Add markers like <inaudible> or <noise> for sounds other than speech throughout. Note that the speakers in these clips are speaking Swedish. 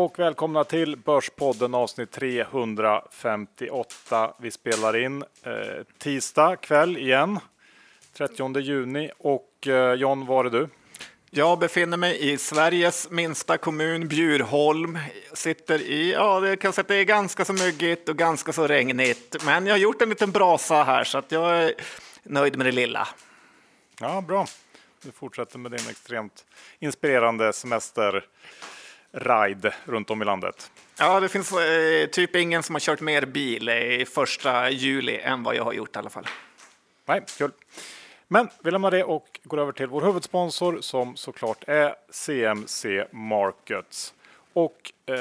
och välkomna till Börspodden avsnitt 358. Vi spelar in eh, tisdag kväll igen, 30 juni. Och eh, John, var är du? Jag befinner mig i Sveriges minsta kommun, Bjurholm. Sitter i, ja, det kan säga att det är ganska så myggigt och ganska så regnigt. Men jag har gjort en liten brasa här så att jag är nöjd med det lilla. Ja, bra. Du fortsätter med din extremt inspirerande semester ride runt om i landet. Ja, det finns eh, typ ingen som har kört mer bil i första juli än vad jag har gjort i alla fall. Nej, kul. Men vi lämnar det och går över till vår huvudsponsor som såklart är CMC Markets. Och eh,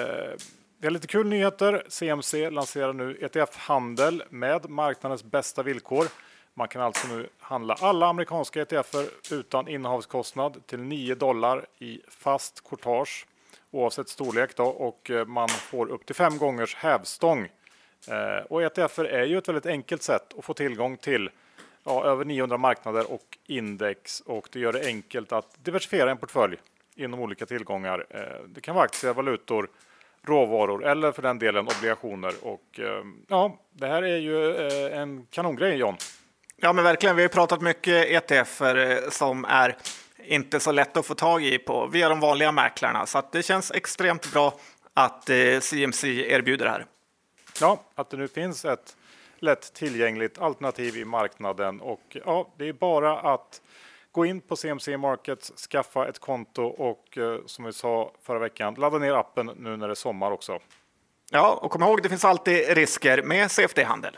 vi har lite kul nyheter. CMC lanserar nu ETF-handel med marknadens bästa villkor. Man kan alltså nu handla alla amerikanska ETFer utan innehavskostnad till 9 dollar i fast courtage oavsett storlek då, och eh, man får upp till fem gångers hävstång. Eh, och ETFer är ju ett väldigt enkelt sätt att få tillgång till ja, över 900 marknader och index och det gör det enkelt att diversifiera en portfölj inom olika tillgångar. Eh, det kan vara aktier, valutor, råvaror eller för den delen obligationer. Och eh, ja, det här är ju eh, en kanongrej John. Ja, men verkligen. Vi har pratat mycket ETFer som är inte så lätt att få tag i på via de vanliga mäklarna. Så det känns extremt bra att CMC eh, erbjuder det här. Ja, att det nu finns ett lätt tillgängligt alternativ i marknaden och ja, det är bara att gå in på CMC Markets, skaffa ett konto och eh, som vi sa förra veckan, ladda ner appen nu när det är sommar också. Ja, och kom ihåg, det finns alltid risker med CFD-handel.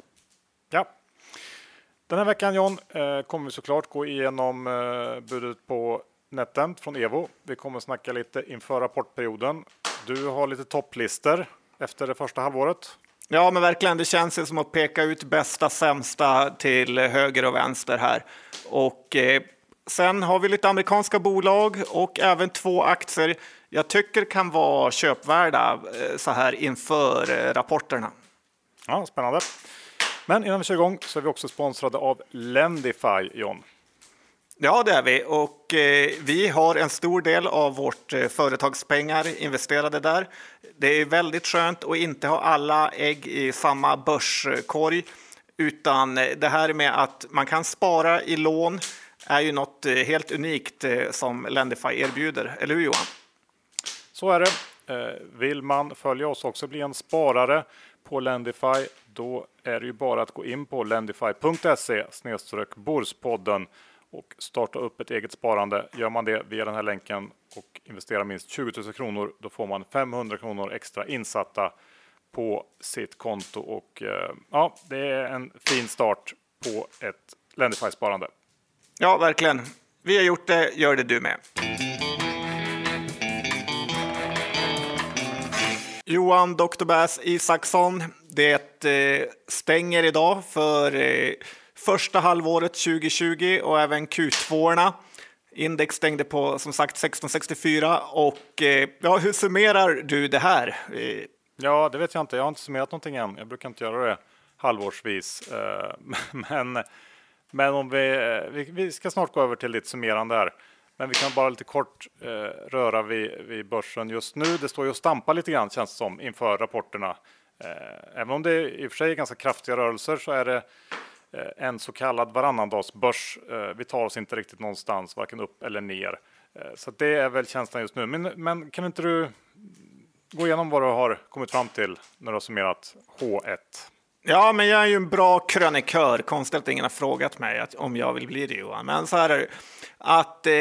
Den här veckan John eh, kommer vi såklart gå igenom eh, budet på NetEnt från Evo. Vi kommer snacka lite inför rapportperioden. Du har lite topplistor efter det första halvåret. Ja, men verkligen. Det känns som att peka ut bästa, sämsta till höger och vänster här. Och eh, sen har vi lite amerikanska bolag och även två aktier jag tycker kan vara köpvärda eh, så här inför eh, rapporterna. Ja, spännande. Men innan vi kör igång så är vi också sponsrade av Lendify, John. Ja, det är vi och eh, vi har en stor del av vårt eh, företagspengar investerade där. Det är väldigt skönt att inte ha alla ägg i samma börskorg, utan eh, det här med att man kan spara i lån är ju något eh, helt unikt eh, som Lendify erbjuder, eller hur Johan? Så är det. Vill man följa oss också bli en sparare på Lendify då är det ju bara att gå in på lendify.se Borspodden och starta upp ett eget sparande. Gör man det via den här länken och investerar minst 20 000 kronor, då får man 500 kronor extra insatta på sitt konto och eh, ja, det är en fin start på ett Lendify-sparande. Ja, verkligen. Vi har gjort det, gör det du med. Johan Dr. Bass Isaksson, det eh, stänger idag för eh, första halvåret 2020 och även Q2. Index stängde på som sagt 1664 och eh, ja, hur summerar du det här? Ja, det vet jag inte. Jag har inte summerat någonting än. Jag brukar inte göra det halvårsvis. <laughs> Men, men om vi, vi ska snart gå över till lite summerande här. Men vi kan bara lite kort eh, röra vid, vid börsen just nu. Det står ju och stampar lite grann känns det som inför rapporterna. Eh, även om det i och för sig är ganska kraftiga rörelser så är det eh, en så kallad varannandagsbörs. Eh, vi tar oss inte riktigt någonstans, varken upp eller ner. Eh, så det är väl känslan just nu. Men, men kan inte du gå igenom vad du har kommit fram till när du har summerat H1? Ja, men jag är ju en bra krönikör. Konstigt att ingen har frågat mig att, om jag vill bli det Johan. Men så här är det. Att eh,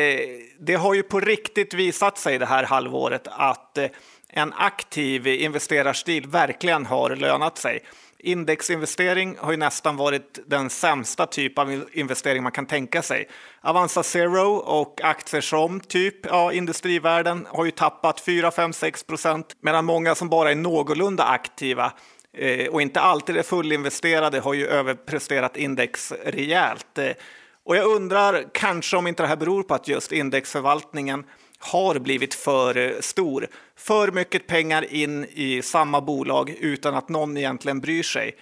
det har ju på riktigt visat sig det här halvåret att eh, en aktiv investerarstil verkligen har lönat sig. Indexinvestering har ju nästan varit den sämsta typ av investering man kan tänka sig. Avanza Zero och aktier som typ ja, industrivärden har ju tappat 4, 5, 6 procent medan många som bara är någorlunda aktiva Eh, och inte alltid är fullinvesterade har ju överpresterat index rejält. Eh, och jag undrar kanske om inte det här beror på att just indexförvaltningen har blivit för eh, stor. För mycket pengar in i samma bolag utan att någon egentligen bryr sig.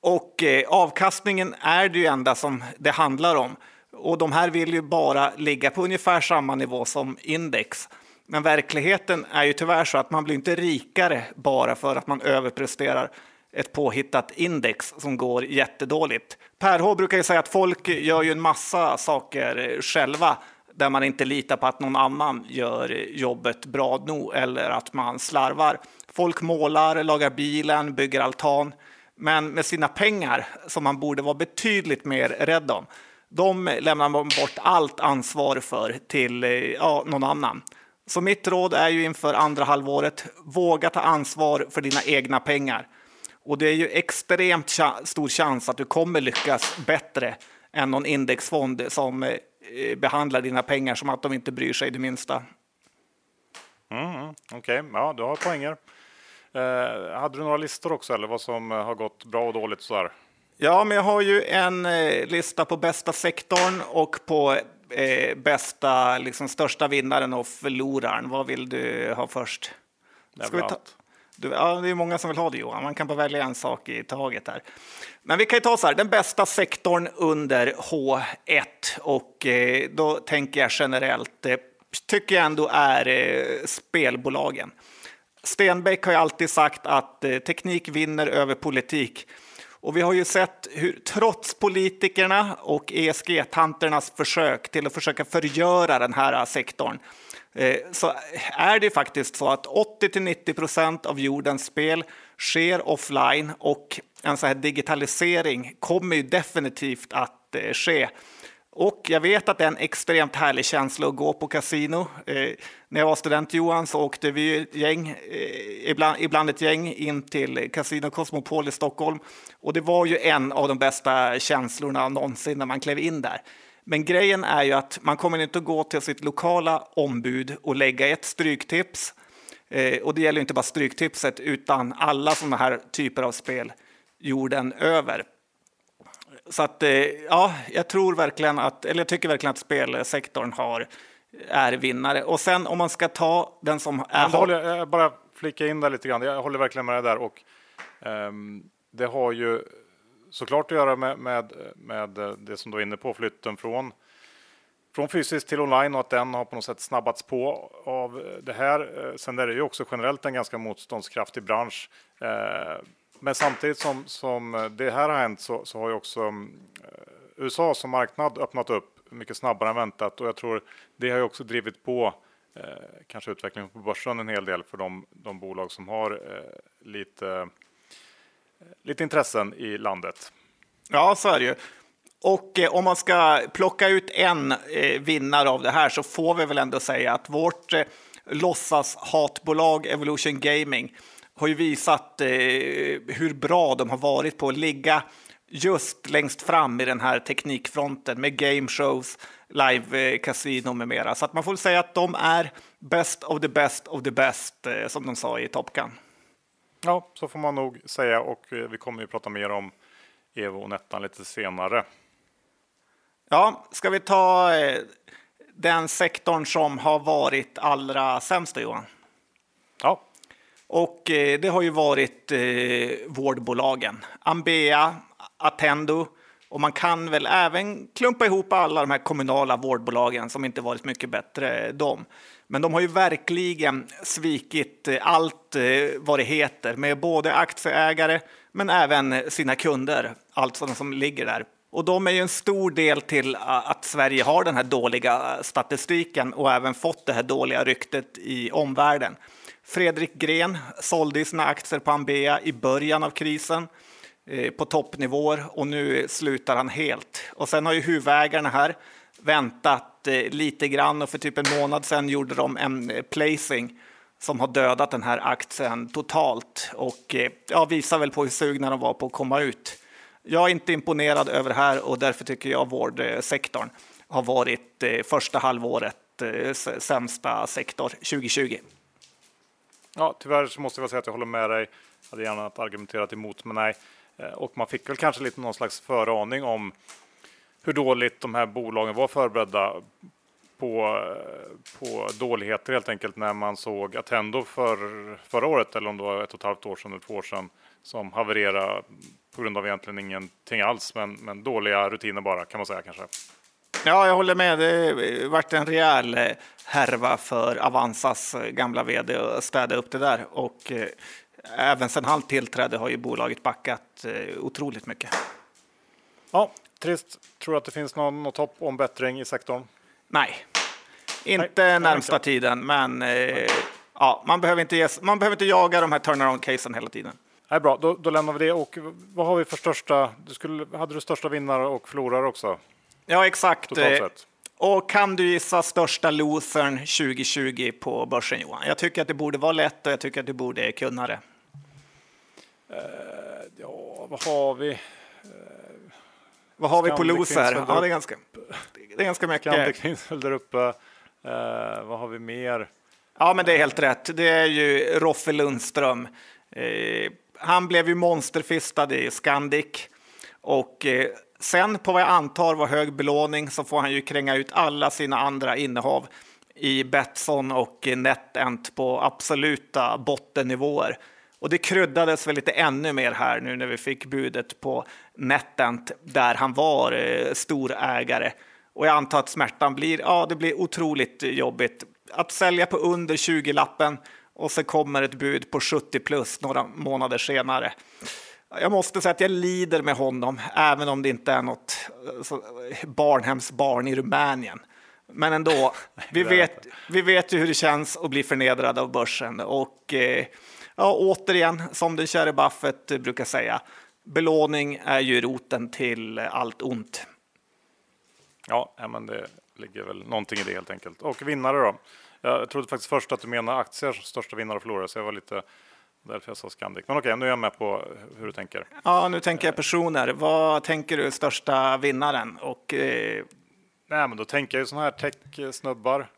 Och avkastningen är det ju enda som det handlar om. Och de här vill ju bara ligga på ungefär samma nivå som index. Men verkligheten är ju tyvärr så att man blir inte rikare bara för att man överpresterar ett påhittat index som går jättedåligt. Per H brukar ju säga att folk gör ju en massa saker själva där man inte litar på att någon annan gör jobbet bra nog eller att man slarvar. Folk målar, lagar bilen, bygger altan. Men med sina pengar, som man borde vara betydligt mer rädd om, de lämnar man bort allt ansvar för till eh, ja, någon annan. Så mitt råd är ju inför andra halvåret, våga ta ansvar för dina egna pengar. Och det är ju extremt stor chans att du kommer lyckas bättre än någon indexfond som eh, behandlar dina pengar som att de inte bryr sig det minsta. Mm, Okej, okay. ja du har poänger. Eh, hade du några listor också eller vad som har gått bra och dåligt sådär? Ja, men jag har ju en eh, lista på bästa sektorn och på eh, bästa, liksom största vinnaren och förloraren. Vad vill du ha först? Ska vi ta? Du, ja, det är många som vill ha det Johan, man kan bara välja en sak i taget här. Men vi kan ju ta så här, den bästa sektorn under H1 och eh, då tänker jag generellt, eh, tycker jag ändå är eh, spelbolagen. Stenbeck har ju alltid sagt att eh, teknik vinner över politik. Och vi har ju sett hur trots politikerna och ESG-tanternas försök till att försöka förgöra den här sektorn eh, så är det faktiskt så att 80 90 procent av jordens spel sker offline och en sån här digitalisering kommer ju definitivt att eh, ske. Och jag vet att det är en extremt härlig känsla att gå på kasino. Eh, när jag var student Johan så åkte vi ett gäng, eh, ibland, ibland ett gäng in till Casino Cosmopol i Stockholm. Och det var ju en av de bästa känslorna någonsin när man klev in där. Men grejen är ju att man kommer inte att gå till sitt lokala ombud och lägga ett stryktips. Eh, och det gäller inte bara stryktipset utan alla sådana här typer av spel jorden över. Så att, eh, ja, jag tror verkligen att, eller jag tycker verkligen att spelsektorn har, är vinnare. Och sen om man ska ta den som är... håller, jag bara flika in där lite grann. Jag håller verkligen med dig där och um, det har ju såklart att göra med, med, med det som du är inne på, flytten från från fysiskt till online och att den har på något sätt snabbats på av det här. Eh, sen är det ju också generellt en ganska motståndskraftig bransch. Men samtidigt som, som det här har hänt så, så har ju också mm, eh, USA som marknad öppnat upp mycket snabbare än väntat och jag tror det har ju också drivit på eh, kanske utvecklingen på börsen en hel del för de, de bolag som har eh, lite, eh, lite intressen i landet. Ja, så är det ju. Och eh, om man ska plocka ut en eh, vinnare av det här så får vi väl ändå säga att vårt eh, låtsas hatbolag Evolution Gaming har ju visat eh, hur bra de har varit på att ligga just längst fram i den här teknikfronten med game shows, live casino med mera. Så att man får säga att de är best of the best of the best, eh, som de sa i Top Gun. Ja, så får man nog säga och eh, vi kommer ju prata mer om Evo och Nettan lite senare. Ja, ska vi ta eh, den sektorn som har varit allra sämst, Johan? Och eh, det har ju varit eh, vårdbolagen. Ambea, Attendo och man kan väl även klumpa ihop alla de här kommunala vårdbolagen som inte varit mycket bättre eh, de. Men de har ju verkligen svikit eh, allt eh, vad det heter med både aktieägare men även sina kunder, alltså de som ligger där. Och de är ju en stor del till att Sverige har den här dåliga statistiken och även fått det här dåliga ryktet i omvärlden. Fredrik Gren sålde sina aktier på Ambea i början av krisen eh, på toppnivåer och nu slutar han helt. Och sen har ju huvudägarna här väntat eh, lite grann och för typ en månad sedan gjorde de en eh, placing som har dödat den här aktien totalt och ja, visar väl på hur sugna de var på att komma ut. Jag är inte imponerad över det här och därför tycker jag vårdsektorn har varit första halvåret sämsta sektor 2020. Ja, tyvärr så måste jag säga att jag håller med dig. Jag hade gärna argumenterat emot, men nej. Eh, och man fick väl kanske lite någon slags föraning om hur dåligt de här bolagen var förberedda på, eh, på dåligheter helt enkelt när man såg Attendo för förra året eller om det var ett och ett halvt år sedan eller två år sedan som havererade på grund av egentligen ingenting alls, men, men dåliga rutiner bara kan man säga kanske. Ja, jag håller med. Det varit en rejäl eh, härva för Avanzas eh, gamla vd att städa upp det där. Och eh, även sedan han tillträdde har ju bolaget backat otroligt mycket. Ja, trist. Tror du att det finns någon, något hopp om bättring i sektorn? Nej, inte Nej, närmsta inte. tiden, men eh, ja, man, behöver inte ges, man behöver inte jaga de här turnaround-casen hela tiden. Nej, bra, då, då, lämnar vi det. Och vad har vi för största? Du skulle, hade du största vinnare och förlorare också? Ja, exakt. Och kan du gissa största losern 2020 på börsen, Johan? Jag tycker att det borde vara lätt och jag tycker att du borde kunna det. Uh, ja, vad har vi? Uh, vad har vi på loser? Ja, det är ganska, det är ganska mycket. Scandic finns väl där uppe. Uh, vad har vi mer? Ja, men det är helt rätt. Det är ju Roffe Lundström. han blev ju monsterfistad i Scandic och Sen på vad jag antar var hög belåning så får han ju kränga ut alla sina andra innehav i Betsson och NetEnt på absoluta bottennivåer. Och det kryddades väl lite ännu mer här nu när vi fick budet på NetEnt där han var eh, storägare. Och jag antar att smärtan blir, ja det blir otroligt jobbigt. Att sälja på under 20-lappen och så kommer ett bud på 70 plus några månader senare. Jag måste säga att jag lider med honom, även om det inte är något barnhemsbarn i Rumänien. Men ändå, <laughs> vi vet, vi vet ju hur det känns att bli förnedrad av börsen. Och eh, ja, återigen, som den käre Buffett brukar säga, belåning är ju roten till allt ont. Ja, men det ligger väl någonting i det helt enkelt. Och vinnare då? Jag trodde faktiskt först att du menade aktier största vinnare och förlorare, så jag var lite Därför jag sa Scandic. Men okej, nu är jag med på hur du tänker. Ja, nu tänker jag personer. Vad tänker du största vinnaren? Och, eh... Nej, men då tänker jag sådana här tech-snubbar.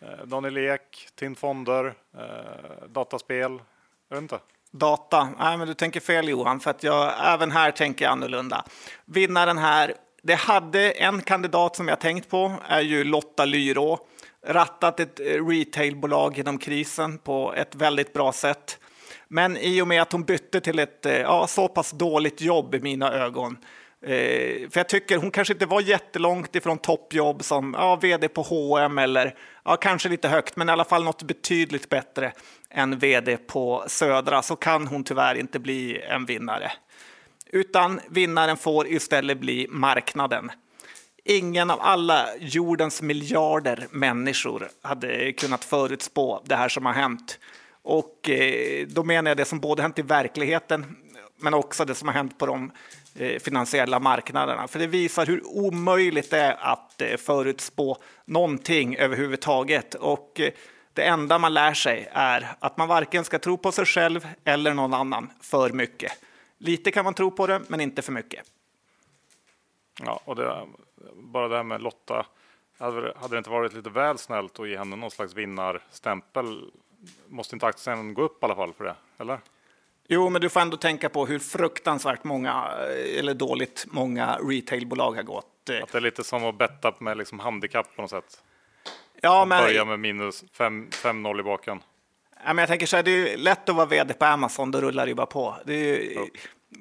Eh, Daniel Ek, TIN Fonder, eh, dataspel. Jag vet inte. Data. Nej, men du tänker fel Johan, för att jag även här tänker jag annorlunda. Vinnaren här, det hade en kandidat som jag tänkt på, är ju Lotta Lyrå. Rattat ett retailbolag genom krisen på ett väldigt bra sätt. Men i och med att hon bytte till ett eh, ja, så pass dåligt jobb i mina ögon Eh, för jag tycker hon kanske inte var jättelångt ifrån toppjobb som ja, vd på H&M eller ja, kanske lite högt, men i alla fall något betydligt bättre än vd på Södra så kan hon tyvärr inte bli en vinnare. Utan vinnaren får istället bli marknaden. Ingen av alla jordens miljarder människor hade kunnat förutspå det här som har hänt. Och eh, då menar jag det som både hänt i verkligheten men också det som har hänt på de eh, finansiella marknaderna. För det visar hur omöjligt det är att eh, förutspå någonting överhuvudtaget. Och det enda man lär sig är att man varken ska tro på sig själv eller någon annan för mycket. Lite kan man tro på det, men inte för mycket. Ja, och det, bara det här med Lotta. Hade, hade det inte varit lite väl snällt att ge henne någon slags vinnarstämpel måste inte aktien gå upp i alla fall för det, eller? Jo, men du får ändå tänka på hur fruktansvärt många, eller dåligt många retailbolag har gått. Att det är lite som att betta med liksom handikapp på något sätt. Ja, men... Börja med minus 5-0 i baken. Ja, men jag tänker så här, det är lätt att vara vd på Amazon, då rullar det bara på. Det är, oh.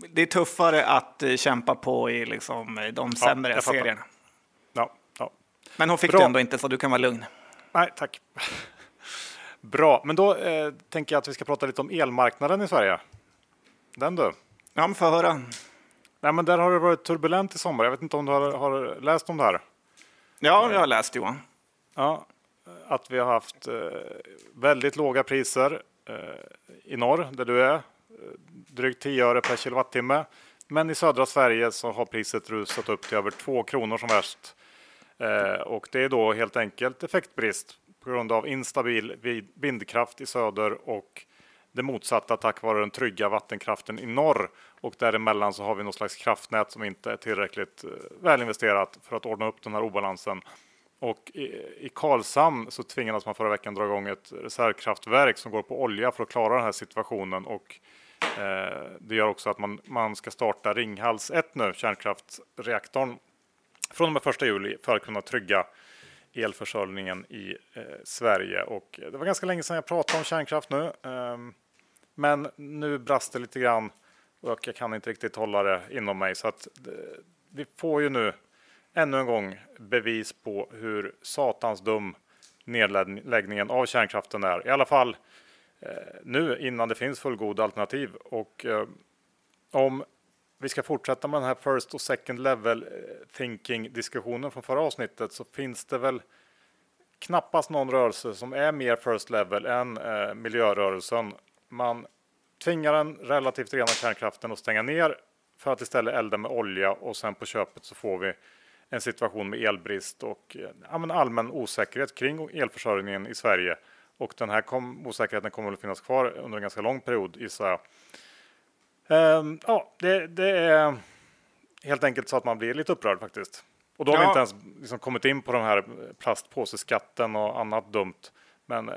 det är tuffare att eh, kämpa på i liksom, de sämre ja, serierna. Ja, ja. Men hon fick Bra. det ändå inte, så du kan vara lugn. Nej, tack. Bra, men då eh, tänker jag att vi ska prata lite om elmarknaden i Sverige. Den du. Ja, men få höra. Nej, men där har det varit turbulent i sommar. Jag vet inte om du har, har läst om det här? Ja, jag har läst Johan. Ja, att vi har haft eh, väldigt låga priser eh, i norr där du är, drygt 10 öre per kilowattimme. Men i södra Sverige så har priset rusat upp till över 2 kronor som värst. Eh, och det är då helt enkelt effektbrist på grund av instabil vindkraft i söder och det motsatta tack vare den trygga vattenkraften i norr. Och däremellan så har vi något slags kraftnät som inte är tillräckligt eh, välinvesterat för att ordna upp den här obalansen. Och i, i Karlshamn så tvingades man förra veckan dra igång ett reservkraftverk som går på olja för att klara den här situationen. Och eh, det gör också att man, man ska starta Ringhals 1 nu, kärnkraftsreaktorn, från och med 1 juli för att kunna trygga elförsörjningen i eh, Sverige. Och det var ganska länge sedan jag pratade om kärnkraft nu. Eh, men nu brast det lite grann och jag kan inte riktigt hålla det inom mig. Så att, eh, vi får ju nu ännu en gång bevis på hur satans dum nedläggningen av kärnkraften är. I alla fall eh, nu innan det finns fullgoda alternativ. Och eh, om vi ska fortsätta med den här first och second level eh, thinking diskussionen från förra avsnittet så finns det väl knappast någon rörelse som är mer first level än eh, miljörörelsen. Man tvingar den relativt rena kärnkraften att stänga ner för att istället elda med olja och sen på köpet så får vi en situation med elbrist och eh, ja, allmän osäkerhet kring elförsörjningen i Sverige. Och den här kom, osäkerheten kommer att finnas kvar under en ganska lång period gissar jag. Um, ja, det, det, är helt enkelt så att man blir lite upprörd faktiskt. Och då har ja. vi inte ens liksom kommit in på den här plastpåseskatten och annat dumt. Men eh,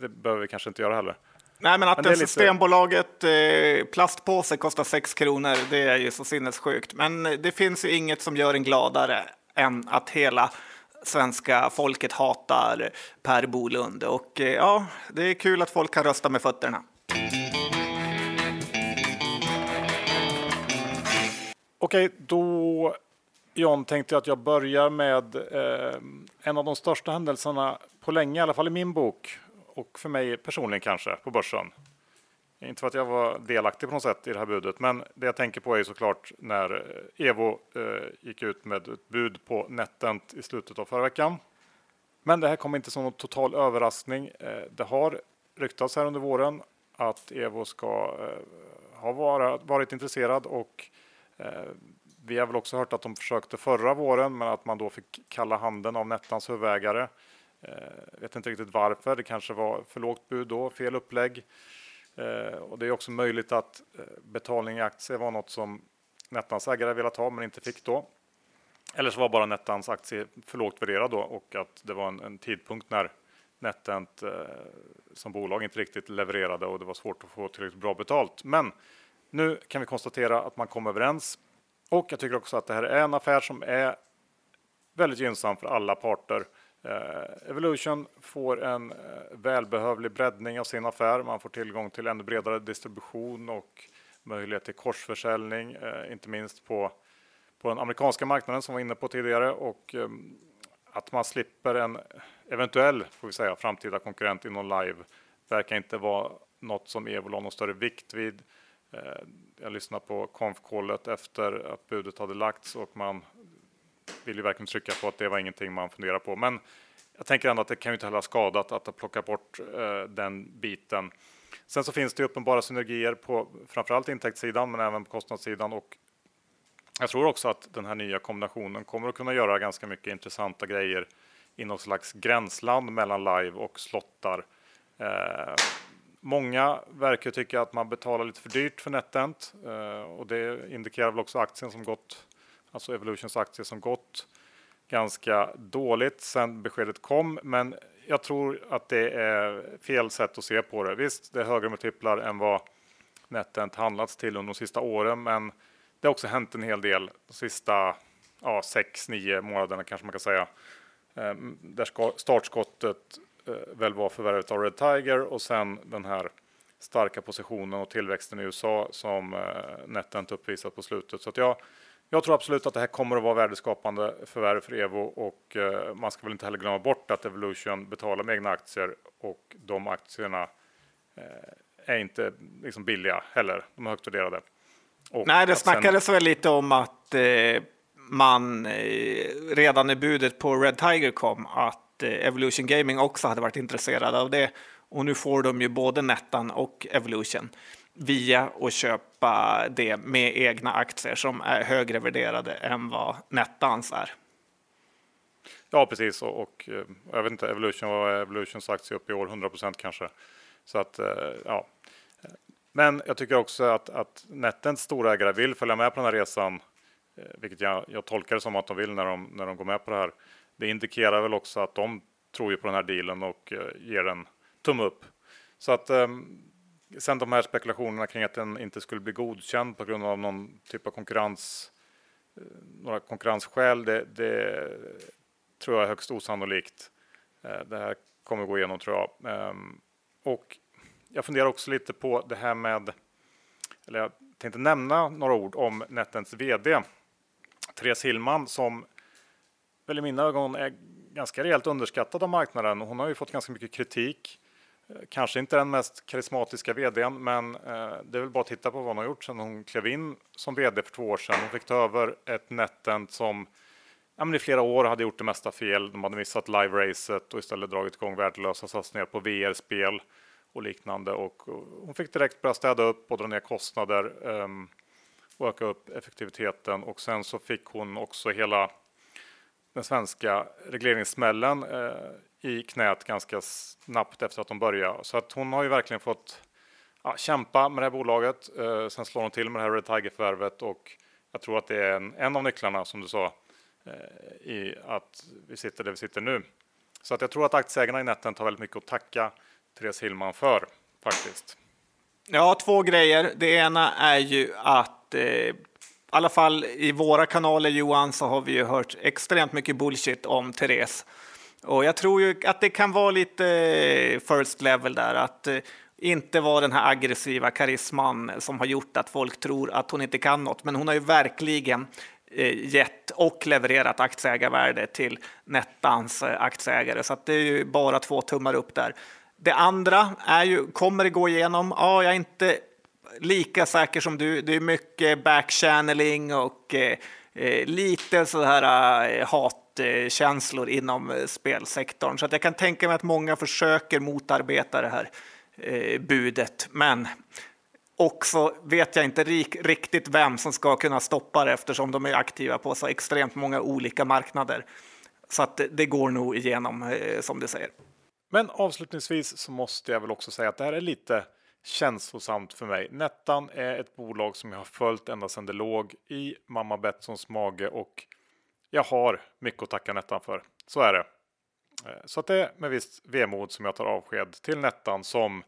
det behöver vi kanske inte göra heller. Nej, men att men Systembolaget eh, plastpåse kostar 6 kronor, det är ju så sinnessjukt. Men det finns ju inget som gör en gladare än att hela svenska folket hatar Per Bolund. Och eh, ja, det är kul att folk kan rösta med fötterna. Okej, då John tänkte jag att jag börjar med eh, en av de största händelserna på länge, i alla fall i min bok och för mig personligen kanske på börsen. Inte för att jag var delaktig på något sätt i det här budet, men det jag tänker på är såklart när eh, Evo eh, gick ut med ett bud på NetEnt i slutet av förra veckan. Men det här kommer inte som någon total överraskning. Eh, det har ryktats här under våren att Evo ska eh, ha vara, varit intresserad och Eh, vi har väl också hört att de försökte förra våren, men att man då fick kalla handen av Nettans huvudägare. Jag vet inte riktigt varför. Det kanske var för lågt bud då, fel upplägg. Eh, och det är också möjligt att betalning i aktier var något som Nettans ägare velat ha men inte fick då. Eller så var bara Nettans aktie för lågt värderad då och att det var en, en tidpunkt när Netent eh, som bolag inte riktigt levererade och det var svårt att få tillräckligt bra betalt. Men nu kan vi konstatera att man kom överens och jag tycker också att det här är en affär som är väldigt gynnsam för alla parter. Eh, Evolution får en eh, välbehövlig breddning av sin affär. Man får tillgång till ännu bredare distribution och möjlighet till korsförsäljning, eh, inte minst på, på den amerikanska marknaden som vi var inne på tidigare och att man slipper en eventuell, får vi säga, framtida konkurrent inom live verkar inte vara något som Evo la någon större vikt vid. Eh, jag lyssnade på konf efter att budet hade lagts och man vill ju verkligen trycka på att det var ingenting man funderar på. Men jag tänker ändå att det kan ju inte heller ha skadat att plocka bort eh, den biten. Sen så finns det uppenbara synergier på framförallt intäktssidan men även på kostnadssidan och jag tror också att den här nya kombinationen kommer att kunna göra ganska mycket intressanta grejer i något slags gränsland mellan live och slottar. Eh, Många verkar tycka att man betalar lite för dyrt för NetEnt eh, och det indikerar väl också aktien som gått alltså Evolutions aktie som gått ganska dåligt sedan beskedet kom. Men jag tror att det är fel sätt att se på det. Visst, det är högre multiplar än vad NetEnt handlats till under de sista åren, men det har också hänt en hel del de sista ja, sex, nio månaderna kanske man kan säga. Eh, där startskottet väl var förvärvet av Red Tiger och sen den här starka positionen och tillväxten i USA som eh, NetEnt uppvisat på slutet. Så jag jag tror absolut att det här kommer att vara värdeskapande förvärv för Evo och eh, man ska väl inte heller glömma bort att Evolution betalar med egna aktier och de aktierna eh, är inte liksom billiga heller. De är högt värderade. Och Nej, det snackades sen... väl lite om att eh, man eh, redan när budet på Red Tiger kom att att eh, Evolution Gaming också hade varit intresserade av det. Och nu får de ju både Nettan och Evolution via att köpa det med egna aktier som är högre värderade än vad Nettans är. Ja, precis. Och, och eh, jag vet inte, Evolution var Evolutions aktie upp i år 100 procent kanske. Så att, eh, ja. Men jag tycker också att, att Nettens storägare vill följa med på den här resan, vilket jag, jag tolkar det som att de vill när de, när de går med på det här. Det indikerar väl också att de tror ju på den här dealen och eh, ger en tumme upp. Så att ehm, Sen de här spekulationerna kring att den inte skulle bli godkänd på grund av någon typ av konkurrens, eh, några konkurrensskäl, det, det tror jag är högst osannolikt. Eh, det här kommer gå igenom tror jag. Ehm, och jag funderar också lite på det här med, eller jag tänkte nämna några ord om Netens VD Therese Hillman som väl i mina ögon är ganska rejält underskattad av marknaden. Hon har ju fått ganska mycket kritik. Eh, kanske inte den mest karismatiska vdn, men eh, det är väl bara att titta på vad hon har gjort sedan hon klev in som vd för två år sedan. Hon fick ta över ett NetEnt som ja, men i flera år hade gjort det mesta fel. De hade missat live-racet och istället dragit igång värdelösa satsningar på VR-spel och liknande. Och, hon fick direkt börja städa upp och dra ner kostnader um, och öka upp effektiviteten. Och sen så fick hon också hela den svenska regleringssmällen eh, i knät ganska snabbt efter att de började. Så att hon har ju verkligen fått ja, kämpa med det här bolaget. Eh, sen slår hon till med det här Red Tiger-förvärvet och jag tror att det är en, en av nycklarna som du sa eh, i att vi sitter där vi sitter nu. Så att jag tror att aktieägarna i Netent har väldigt mycket att tacka Therese Hillman för faktiskt. Ja, två grejer. Det ena är ju att eh, alla fall i våra kanaler Johan så har vi ju hört extremt mycket bullshit om Therese. Och jag tror ju att det kan vara lite eh, first level där, att eh, inte vara den här aggressiva karisman som har gjort att folk tror att hon inte kan något. Men hon har ju verkligen eh, gett och levererat aktieägarvärde till Nettans aktieägare, så att det är ju bara två tummar upp där. Det andra är ju, kommer det gå igenom? Ja, jag är inte lika säker som du. Det är mycket backchanneling och eh, eh, lite så här eh, hatkänslor inom eh, spelsektorn. Så att jag kan tänka mig att många försöker motarbeta det här eh, budet. Men också vet jag inte riktigt vem som ska kunna stoppa det eftersom de är aktiva på så extremt många olika marknader. Så att det går nog igenom eh, som du säger. Men avslutningsvis så måste jag väl också säga att det här är lite känslosamt för mig. Nettan är ett bolag som jag har följt ända sedan det låg i mamma Betssons mage och jag har mycket att tacka Nettan för. Så är det. Eh, så att det är med visst vemod som jag tar avsked till Nettan som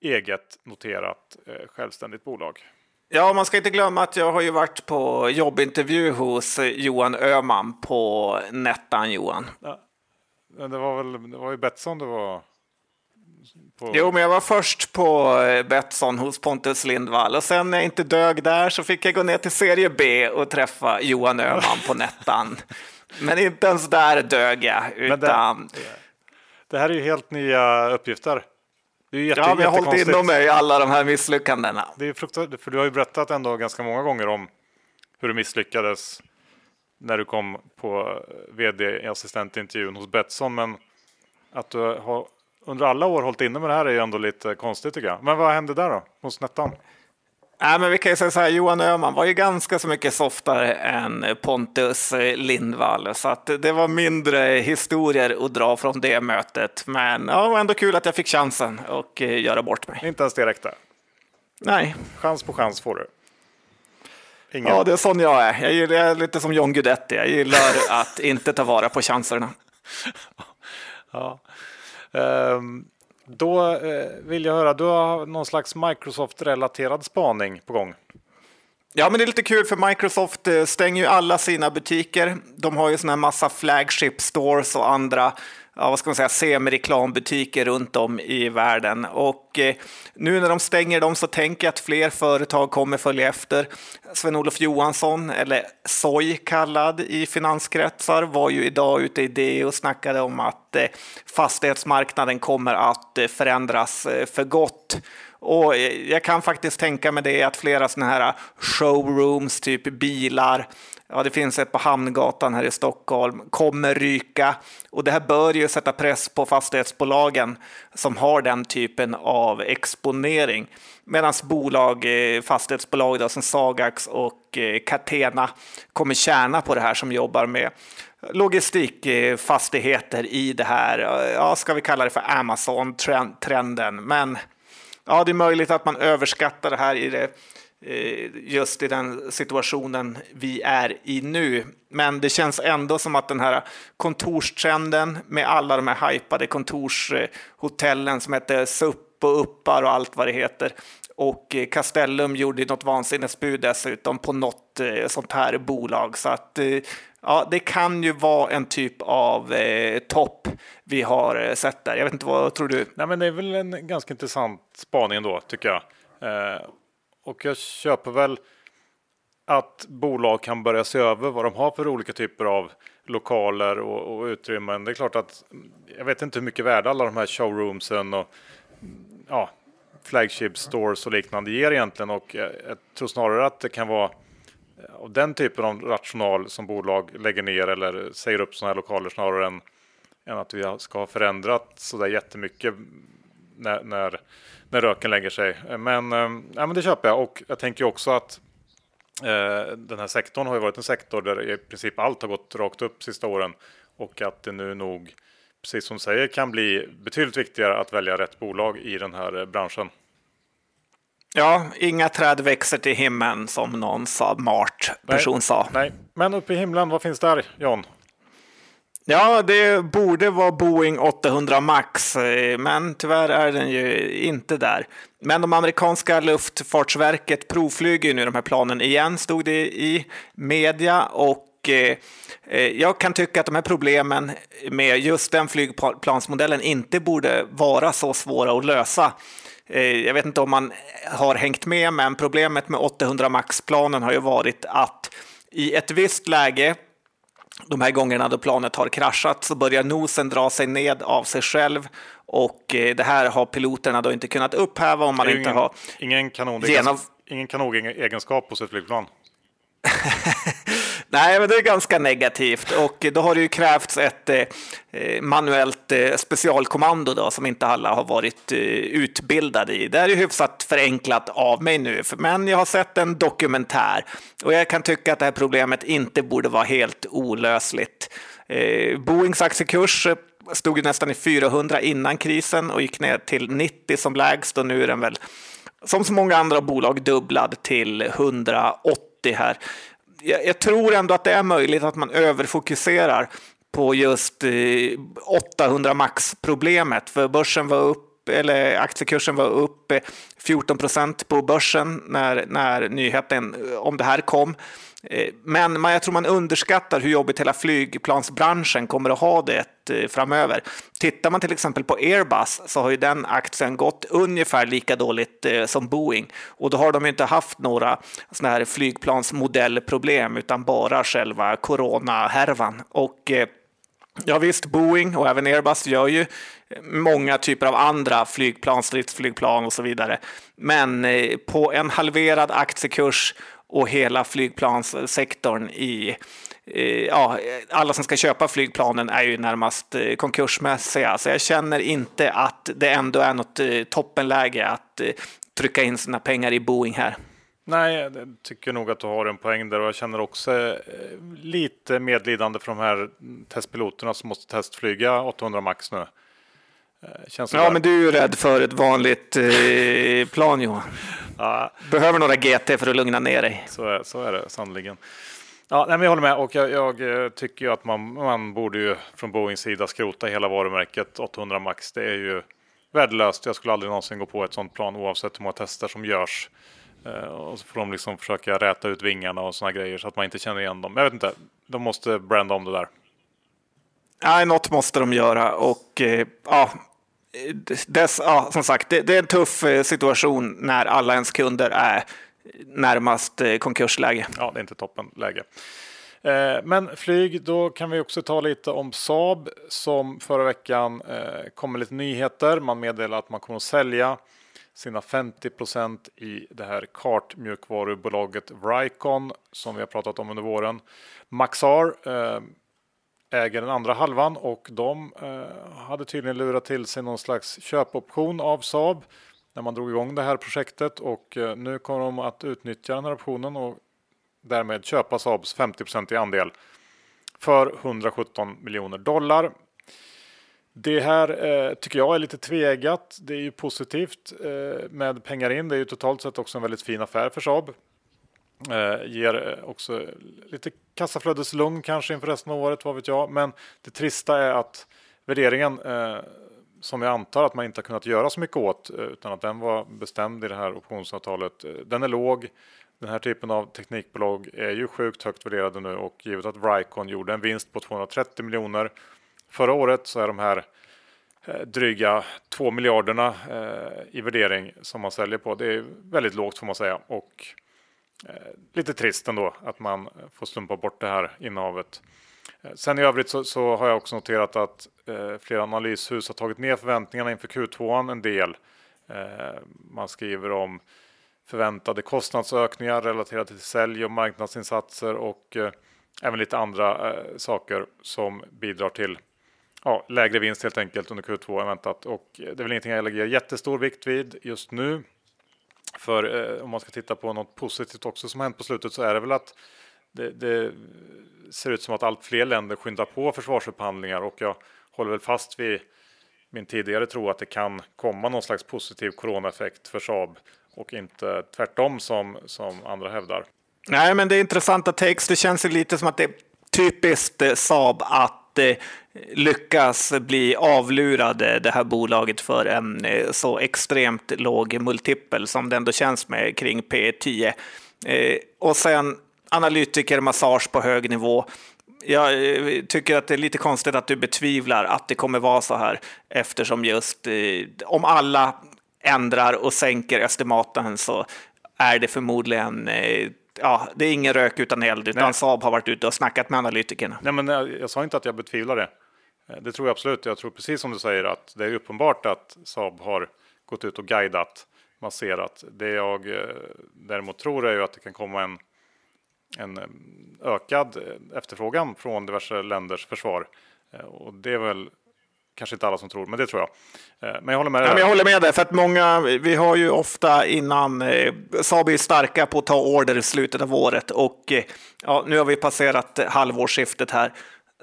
eget noterat eh, självständigt bolag. Ja, man ska inte glömma att jag har ju varit på jobbintervju hos Johan Öman på Nettan, Johan. Ja, det var väl det var ju Betsson det var på... Jo, men jag var först på eh, Betsson hos Pontus Lindvall och sen när jag inte dög där så fick jag gå ner till serie B och träffa Johan Öhman på Nettan. Men inte ens där dög jag. Utan... Det, det, här är ju helt nya uppgifter. Det är jätte, ja, men jag har hållit inom mig alla de här misslyckandena. Det är fruktansvärt, för du har ju berättat ändå ganska många gånger om hur du misslyckades när du kom på vd-assistentintervjun hos Betsson. Men att du har under alla år hållit inne med det här är ju ändå lite konstigt tycker jag. Men vad hände där då, hos Nettan? Nej, men vi kan ju säga så här, Johan Öhman var ju ganska så mycket softare än Pontus Lindvall, så att det var mindre historier att dra från det mötet. Men ja, det var ändå kul att jag fick chansen att eh, göra bort mig. Inte ens det räckte? Nej. Chans på chans får du. Ingen. Ja, det är sån jag är. Jag, gillar, jag är lite som John Guidetti. Jag gillar att inte ta vara på chanserna. <laughs> ja. Ehm, då eh, vill jag höra, du har någon slags Microsoft-relaterad spaning på gång. Ja, men det är lite kul för Microsoft eh, stänger ju alla sina butiker. De har ju såna här massa flagship stores och andra ja, vad ska man säga, Semireklambutiker runt om i världen. Och eh, nu när de stänger dem så tänker jag att fler företag kommer följa efter. Sven-Olof Johansson, eller Soy kallad i finanskretsar, var ju idag ute i det och snackade om att eh, fastighetsmarknaden kommer att eh, förändras eh, för gott. Och eh, jag kan faktiskt tänka mig det att flera sådana här showrooms, typ bilar, ja det finns ett på Hamngatan här i Stockholm, kommer ryka. Och det här bör ju sätta press på fastighetsbolagen som har den typen av exponering. Medan bolag, eh, fastighetsbolag då, som Sagax och eh, Catena kommer tjäna på det här som jobbar med logistikfastigheter i det här, ja, ska vi kalla det för Amazon-trenden. Men ja, det är möjligt att man överskattar det här i det Eh, just i den situationen vi är i nu. Men det känns ändå som att den här kontorstrenden med alla de här hypade kontorshotellen som heter SUP och Uppar och allt vad det heter. Och eh, Castellum gjorde något vansinnesbud dessutom på något eh, sånt här bolag. Så att ja, det kan ju vara en typ av eh, topp vi har sett där. Jag vet inte, vad tror du? Nej, men det är väl en ganska intressant spaning då, tycker jag. Eh, och jag köper väl att bolag kan börja se över vad de har för olika typer av lokaler och, och utrymmen. Det är klart att jag vet inte hur mycket värde alla de här showroomsen och ja, flagship stores och liknande ger egentligen och jag tror snarare att det kan vara eh, av den typen av rational som bolag lägger ner eller säger upp sådana här lokaler snarare än, än att vi ska ha förändrat så där jättemycket när, när, när röken lägger sig. Men, äh, ja, men det köper jag och jag tänker också att äh, den här sektorn har ju varit en sektor där i princip allt har gått rakt upp sista åren och att det nu nog, precis som du säger, kan bli betydligt viktigare att välja rätt bolag i den här eh, branschen. Ja, inga träd växer till himlen som någon smart person nej, sa. Nej, men uppe i himlen, vad finns där, John? Ja, det borde vara Boeing 800 Max, eh, men tyvärr är den ju inte där. Men de amerikanska luftfartsverket provflyger nu de här planen igen, stod det i media. Och eh, eh, jag kan tycka att de här problemen med just den flygplansmodellen inte borde vara så svåra att lösa. Jag vet inte om man har hängt med, men problemet med 800 Max-planen har ju varit att i ett visst läge de här gångerna då planet har kraschat så börjar nosen dra sig ned av sig själv och eh, det här har piloterna då inte kunnat upphäva om man inte ingen, har ingen kanon, genom... ingen kanonegenskap hos ett flygplan. <laughs> Nej, men det är ganska negativt och då har det ju krävts ett eh, eh manuellt eh, specialkommando då, som inte alla har varit eh, utbildade i. Det är ju hyfsat förenklat av mig nu, men jag har sett en dokumentär och jag kan tycka att det här problemet inte borde vara helt olösligt. Eh, Boeings aktiekurs eh, stod ju nästan i 400 innan krisen och gick ner till 90 som lägst och nu är den väl som så många andra bolag dubblad till 180 här jag, jag, tror ändå att det är möjligt att man överfokuserar på just eh, 800 max-problemet, för börsen var upp eller aktiekursen var upp eh, 14 procent på börsen när, när nyheten om det här kom. Eh, men jag tror man underskattar hur jobbigt hela flygplansbranschen kommer att ha det eh, framöver. Tittar man till exempel på Airbus så har ju den aktien gått ungefär lika dåligt eh, som Boeing och då har de inte haft några sådana här flygplansmodellproblem utan bara själva coronahärvan. Och Ja visst, Boeing och även Airbus gör ju många typer av andra flygplan, stridsflygplan och så vidare. Men på en halverad aktiekurs och hela flygplanssektorn i Ja, alla som ska köpa flygplanen är ju närmast eh, konkursmässiga, så jag känner inte att det ändå är något eh, toppenläge att eh, trycka in sina pengar i Boeing här. Nej, jag tycker nog att du har en poäng där och jag känner också lite medlidande för de här testpiloterna som måste testflyga 800 max nu. Känns ja, där. men du är ju rädd för ett vanligt eh, plan Johan. Ja. Behöver några GT för att lugna ner dig. Så är, så är det sannoliken. Ja, nej, men jag håller med och jag, jag, eh, tycker att man, man borde ju från Boeings sida skrota hela varumärket 800 Max. Det är ju värdelöst. Jag skulle aldrig någonsin gå på ett sådant plan oavsett hur många tester som görs. Eh, och så får de liksom försöka räta ut vingarna och sådana grejer så att man inte känner igen dem. Jag vet inte, de måste branda om det där. Nej, något måste de göra och eh, ja, dess, ja, som sagt, det, det, är en tuff eh, situation när alla ens kunder är närmast eh, konkursläge. Ja, det är inte toppenläge. Eh, men flyg, då kan vi också ta lite om Saab som förra veckan kom med lite nyheter. Man meddelar att man kommer att sälja sina 50% i det här kartmjukvarubolaget Vricon som vi har pratat om under våren. Maxar äger den andra halvan och de eh, hade tydligen lurat till sig någon slags köpoption av Saab när man drog igång det här projektet och eh, nu kommer de att utnyttja den här optionen och därmed köpa Saabs 50% i andel för 117 miljoner dollar. Det här eh, tycker jag är lite tvegat. Det är ju positivt eh, med pengar in. Det är ju totalt sett också en väldigt fin affär för Saab. Eh, ger eh, också lite kassaflödeslugn kanske inför resten av året, vad vet jag. Men det trista är att värderingen, eh, som jag antar att man inte har kunnat göra så mycket åt, eh, utan att den var bestämd i det här optionsavtalet, eh, den är låg. Den här typen av teknikbolag är ju sjukt högt värderade nu och givet att Vricon gjorde en vinst på 230 miljoner förra året så är de här dryga 2 miljarderna i värdering som man säljer på. Det är väldigt lågt får man säga och Eh, lite trist ändå att man får slumpa bort det här innehavet. Eh, sen i övrigt så, så har jag också noterat att eh, flera analyshus har tagit ner förväntningarna inför Q2 en del. Eh, man skriver om förväntade kostnadsökningar relaterade till sälj och marknadsinsatser och eh, även lite andra eh, saker som bidrar till ja, lägre vinst helt enkelt under Q2 än väntat. Och eh, det är väl ingenting jag lägger jättestor vikt vid just nu. För eh, om man ska titta på något positivt också som hänt på slutet så är det väl att det, det, ser ut som att allt fler länder skyndar på försvarsupphandlingar och jag håller väl fast vid min tidigare tro att det kan komma någon slags positiv coronaeffekt för Saab och inte tvärtom som, som andra hävdar. Nej, men det är intressanta takes. Det känns lite som att det är typiskt eh, Saab att att lyckas bli avlurade det här bolaget för en eh, så extremt låg multipel som det ändå känns med kring P10. Eh, och sen analytikermassage på hög nivå. Jag eh, tycker att det är lite konstigt att du betvivlar att det kommer vara så här eftersom just om alla ändrar och sänker estimaten så är det förmodligen ja, det är ingen rök utan eld, utan Nej. Saab har varit ute och snackat med analytikerna. Nej, men jag, jag sa inte att jag betvivlar det. Det tror jag absolut. Jag tror precis som du säger att det är uppenbart att Saab har gått ut och guidat, masserat. Det jag däremot tror är ju att det kan komma en en eh, ökad eh, efterfrågan från diverse länders försvar. Eh, och det är väl kanske inte alla som tror, men det tror jag. Men jag håller med. Ja, men jag håller med dig, för att många, vi har ju ofta innan, Saab är starka på att ta order i slutet av året och ja, nu har vi passerat halvårsskiftet här.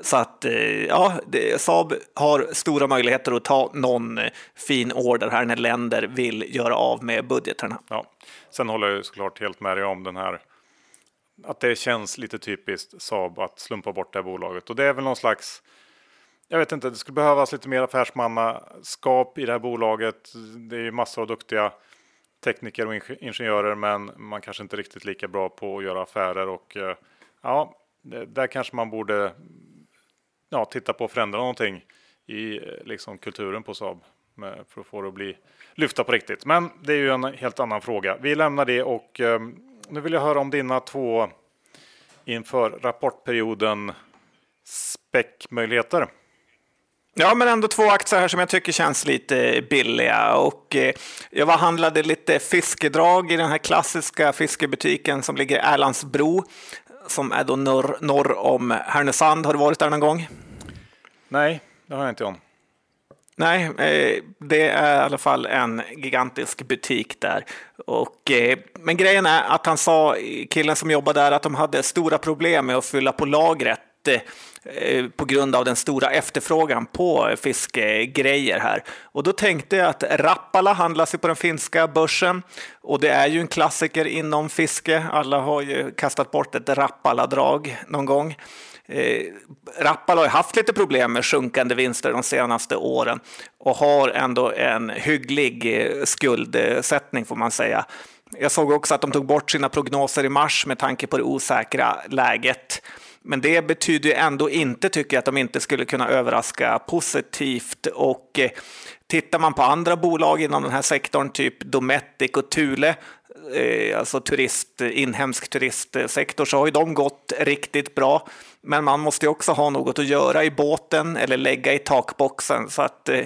Så att ja, det, Saab har stora möjligheter att ta någon fin order här när länder vill göra av med budgeterna. Ja. Sen håller jag såklart helt med dig om den här att det känns lite typiskt Saab att slumpa bort det här bolaget. Och det är väl någon slags, jag vet inte, det skulle behövas lite mer affärsmannaskap i det här bolaget. Det är ju massor av duktiga tekniker och ingenjörer, men man kanske inte riktigt lika bra på att göra affärer och eh, ja, där kanske man borde ja, titta på att förändra någonting i eh, liksom kulturen på Saab för att få det att bli lyfta på riktigt. Men det är ju en helt annan fråga. Vi lämnar det och eh, nu vill jag höra om dina två inför rapportperioden späckmöjligheter. Ja, men ändå två aktier här som jag tycker känns lite billiga. Och eh, jag var handlade lite fiskedrag i den här klassiska fiskebutiken som ligger i Erlandsbro, som är då norr, norr om Härnösand. Har du varit där någon gång? Nej, det har jag inte. Om. Nej, eh, det är i alla fall en gigantisk butik där. Och, eh, men grejen är att han sa, killen som jobbar där, att de hade stora problem med att fylla på lagret Eh, på grund av den stora efterfrågan på fiskegrejer här. Och då tänkte jag att Rappala handlas på den finska börsen och det är ju en klassiker inom fiske. Alla har ju kastat bort ett Rappala-drag någon gång. Eh, Rappala har haft lite problem med sjunkande vinster de senaste åren och har ändå en hygglig eh, skuldsättning får man säga. Jag såg också att de tog bort sina prognoser i mars med tanke på det osäkra läget. Men det betyder ändå inte, tycker jag, att de inte skulle kunna överraska positivt. Och eh, tittar man på andra bolag inom den här sektorn, typ Dometic och Thule, Eh, alltså turist, inhemsk turistsektor, så har ju de gått riktigt bra. Men man måste ju också ha något att göra i båten eller lägga i takboxen. Så att eh,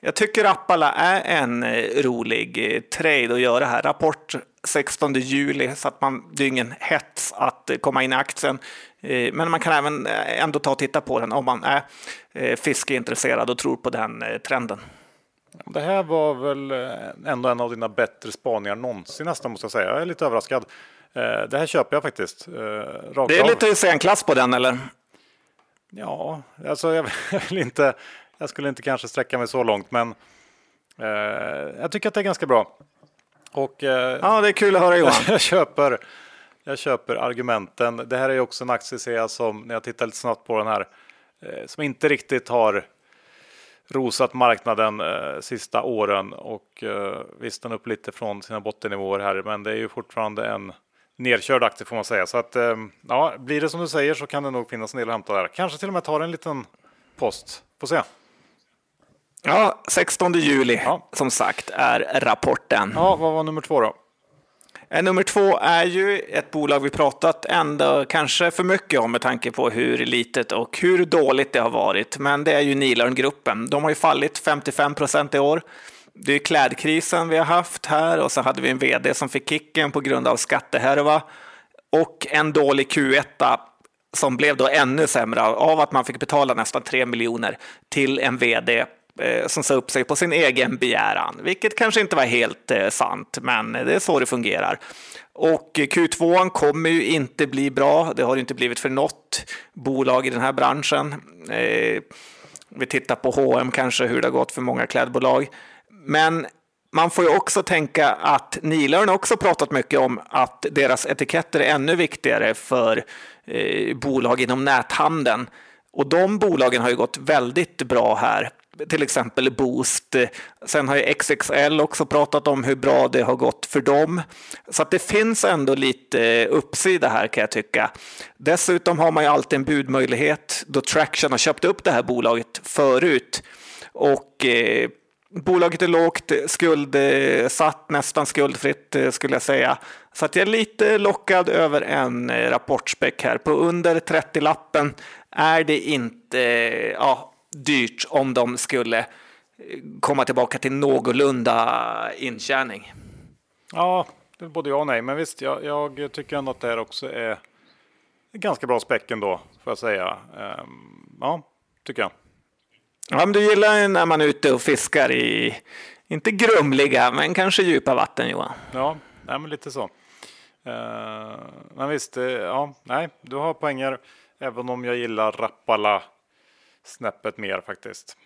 jag tycker Appala är en eh, rolig trade att göra här. Rapport 16 juli så att man, det är ingen hets att komma in i aktien. Men man kan även ändå ta och titta på den om man är fiskeintresserad och tror på den trenden. Det här var väl ändå en av dina bättre spaningar någonsin nästan måste jag säga. Jag är lite överraskad. Eh, det här köper jag faktiskt. Eh, rakt det är av. lite scenklass på den eller? Ja, alltså <laughs> jag vill inte. Jag skulle inte kanske sträcka mig så långt, men eh, jag tycker att det är ganska bra. Och, eh, ja, det är kul att höra Johan. <laughs> jag, köper, jag köper argumenten. Det här är också en aktie som, när jag tittar lite snabbt på den här, eh, som inte riktigt har rosat marknaden eh, sista åren och eh, visst den upp lite från sina bottennivåer här, men det är ju fortfarande en nerkörd aktie får man säga. Så att eh, ja, blir det som du säger så kan det nog finnas en del att hämta där. Kanske till och med tar en liten post. Får se. Ja, 16 juli ja. som sagt är rapporten. Ja, vad var nummer två då? Eh, nummer två är ju ett bolag vi pratat ändå kanske för mycket om med tanke på hur litet och hur dåligt det har varit. Men det är ju Nilörngruppen. De har ju fallit 55 procent i år. Det är klädkrisen vi har haft här och så hade vi en vd som fick kicken på grund av skattehärva och en dålig Q1 som blev då ännu sämre av att man fick betala nästan 3 miljoner till en vd Eh, som sa upp sig på sin egen begäran, vilket kanske inte var helt eh, sant, men det är så det fungerar. Och Q2 kommer ju inte bli bra. Det har det inte blivit för något bolag i den här branschen. Eh, vi tittar på H&M kanske, hur det har gått för många klädbolag. Men man får ju också tänka att Nilörn också pratat mycket om att deras etiketter är ännu viktigare för eh, bolag inom näthandeln. Och de bolagen har ju gått väldigt bra här till exempel Boost. Sen har ju XXL också pratat om hur bra det har gått för dem. Så att det finns ändå lite eh, uppsida här kan jag tycka. Dessutom har man ju alltid en budmöjlighet då Traction har köpt upp det här bolaget förut. Och eh, bolaget är lågt skuldsatt, nästan skuldfritt eh, skulle jag säga. Så att jag är lite lockad över en eh, rapportspäck här. På under 30-lappen är det inte, ja, dyrt om de skulle eh, komma tillbaka till någorlunda intjäning. Ja, både ja och nej, men visst, jag, jag tycker ändå att det här också är ganska bra späck ändå, får jag säga. Um, ja, tycker jag. Ja, men du gillar när man är ute och fiskar i, inte grumliga, men kanske djupa vatten, Johan? Ja, nej, men lite så. Uh, men visst, uh, ja, nej, du har poänger, även om jag gillar Rappala snäppet mer faktiskt.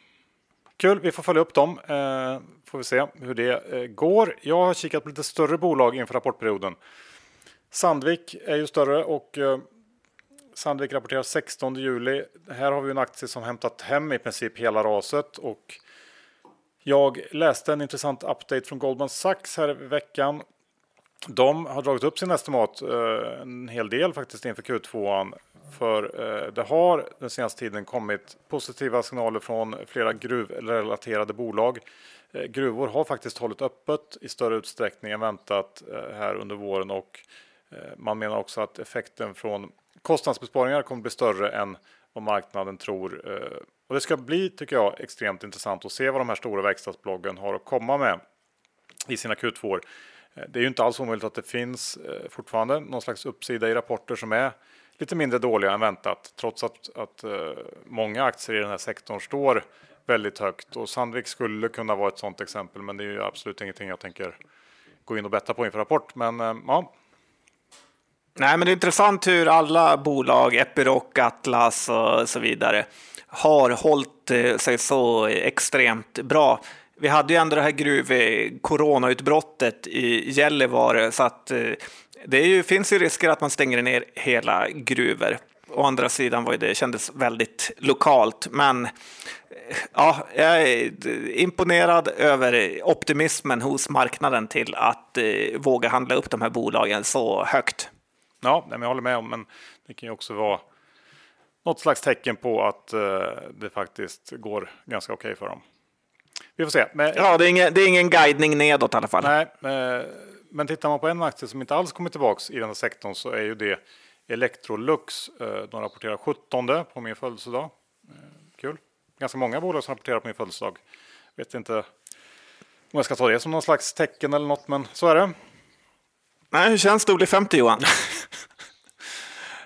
Kul, vi får följa upp dem. Eh, får vi se hur det eh, går. Jag har kikat på lite större bolag inför rapportperioden. Sandvik är ju större och eh, Sandvik rapporterar 16 juli. Här har vi en aktie som hämtat hem i princip hela raset och jag läste en intressant update från Goldman Sachs här i veckan. De har dragit upp sin estimat eh, en hel del faktiskt inför Q2 för eh, det har den senaste tiden kommit positiva signaler från flera gruvrelaterade bolag. Eh, gruvor har faktiskt hållit öppet i större utsträckning än väntat eh, här under våren och man menar också att effekten från kostnadsbesparingar kommer bli större än vad marknaden tror. Och det ska bli, tycker jag, extremt intressant att se vad de här stora verkstadsbloggen har att komma med i sina Q2. Det är ju inte alls omöjligt att det finns fortfarande någon slags uppsida i rapporter som är lite mindre dåliga än väntat trots att, att eh, många aktier i den här sektorn står väldigt högt och Sandvik skulle kunna vara ett sådant exempel men det är ju absolut ingenting jag tänker gå in och betta på inför rapport. Men eh, ja. Nej, men det är intressant hur alla bolag, Epiroc, Atlas och så vidare har hållit eh, sig så extremt bra. Vi hade ju ändå det här gruv coronautbrottet i Gällivare så att det ju, finns ju risker att man stänger ner hela gruvor. Å andra sidan var det kändes väldigt lokalt, men ja, jag är imponerad över optimismen hos marknaden till att eh, våga handla upp de här bolagen så högt. Ja, jag håller med om, men det kan ju också vara något slags tecken på att eh, det faktiskt går ganska okej okay för dem. Vi får se. Men, ja, det är, ingen, det är ingen guidning nedåt i alla fall. Nej, eh, men tittar man på en aktie som inte alls kommit tillbaks i den här sektorn så är ju det Electrolux. Eh, de rapporterar 17 på min födelsedag. Eh, kul. Ganska många bolag som rapporterar på min födelsedag. Vet inte om jag ska ta det som någon slags tecken eller något, men så är det. Nej, hur känns det att bli 50 Johan? <laughs>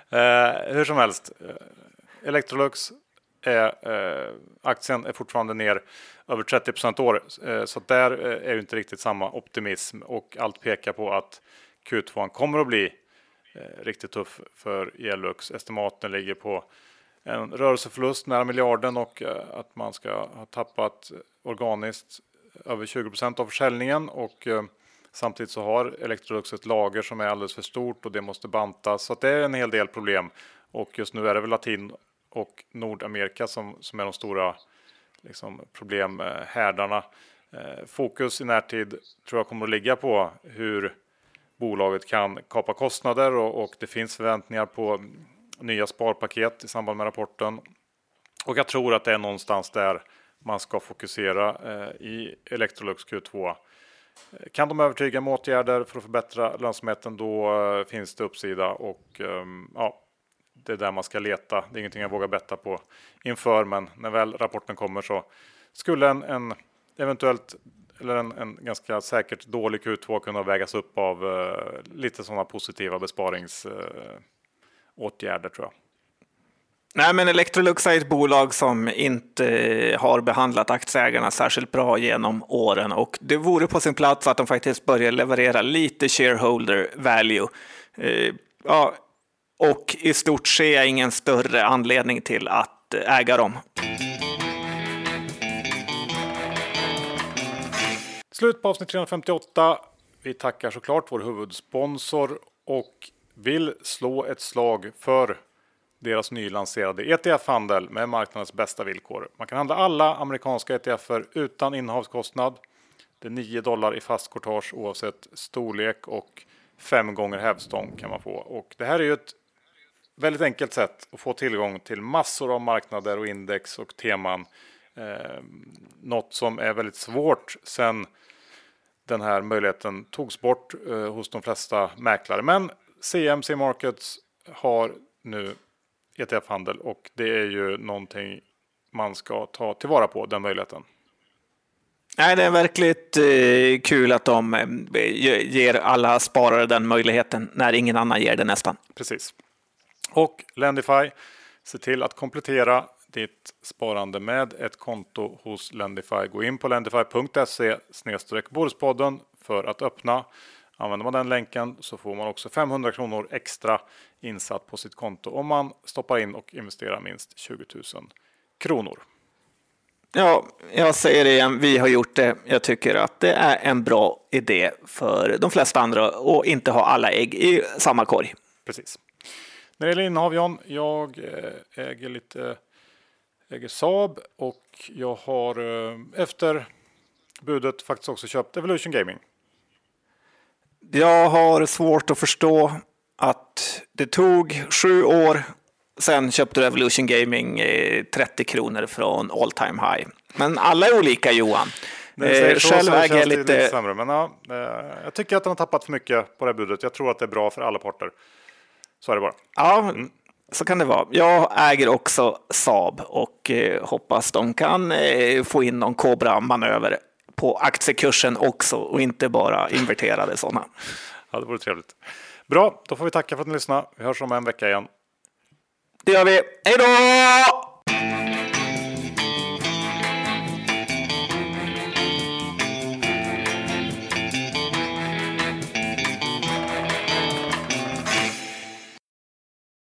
eh, hur som helst. Electrolux är, eh, aktien är fortfarande ner över 30 procent år. Eh, så där eh, är ju inte riktigt samma optimism och allt pekar på att Q2 kommer att bli eh, riktigt tuff för Elux. Estimaten ligger på en rörelseförlust nära miljarden och eh, att man ska ha tappat organiskt över 20 procent av försäljningen och eh, samtidigt så har Electrolux ett lager som är alldeles för stort och det måste bantas så att det är en hel del problem och just nu är det väl latin och Nordamerika som, som är de stora liksom, problemhärdarna. Eh, eh, fokus i närtid tror jag kommer att ligga på hur bolaget kan kapa kostnader och, och det finns förväntningar på nya sparpaket i samband med rapporten. Och jag tror att det är någonstans där man ska fokusera eh, i Electrolux Q2. Eh, kan de övertyga med åtgärder för att förbättra lönsamheten då eh, finns det uppsida och ehm, ja, det är där man ska leta. Det är ingenting jag vågar betta på inför, men när väl rapporten kommer så skulle en, en eventuellt eller en, en, ganska säkert dålig Q2 kunna vägas upp av uh, lite sådana positiva besparingsåtgärder uh, tror jag. Nej, men Electrolux är ett bolag som inte eh, har behandlat aktieägarna särskilt bra genom åren och det vore på sin plats att de faktiskt börjar leverera lite shareholder value. Uh, ja, och i stort ser jag ingen större anledning till att eh, äga dem. Slut på avsnitt 358. Vi tackar såklart vår huvudsponsor och vill slå ett slag för deras nylanserade ETF-handel med marknadens bästa villkor. Man kan handla alla amerikanska ETFer utan innehavskostnad. Det är 9 dollar i fast courtage oavsett storlek och fem gånger hävstång kan man få. Och det här är ju ett väldigt enkelt sätt att få tillgång till massor av marknader och index och teman. Eh, något som är väldigt svårt sen den här möjligheten togs bort eh, hos de flesta mäklare. Men CMC Markets har nu ETF-handel och det är ju någonting man ska ta tillvara på den möjligheten. Nej, det är verkligt eh, kul att de eh, ger alla sparare den möjligheten när ingen annan ger det nästan. Precis. Och Lendify, se till att komplettera ditt sparande med ett konto hos Lendify. Gå in på lendify.se Bordspodden för att öppna. Använder man den länken så får man också 500 kronor extra insatt på sitt konto om man stoppar in och investerar minst 20 000 kronor. Ja, jag säger det igen, vi har gjort det. Jag tycker att det är en bra idé för de flesta andra att inte ha alla ägg i samma korg. Precis. När det gäller innehav John, jag eh, äger lite äger Saab och jag har eh, efter budet faktiskt också köpt Evolution Gaming. Jag har svårt att förstå att det tog sju år Sen köpte du Evolution Gaming 30 kronor från all time high. Men alla är olika Johan. Eh, själv äger jag lite... lite sämre, men ja, eh, jag tycker att den har tappat för mycket på det här budet. Jag tror att det är bra för alla parter. Så är det bara. Ja, mm. så kan det vara. Jag äger också Saab och eh, hoppas de kan eh, få in någon Cobra-manöver på aktiekursen också och inte bara inverterade sådana. <laughs> Ja, det vore trevligt. Bra, då får vi tacka för att ni lyssnade. Vi hörs om en vecka igen. Det gör vi. Hej då!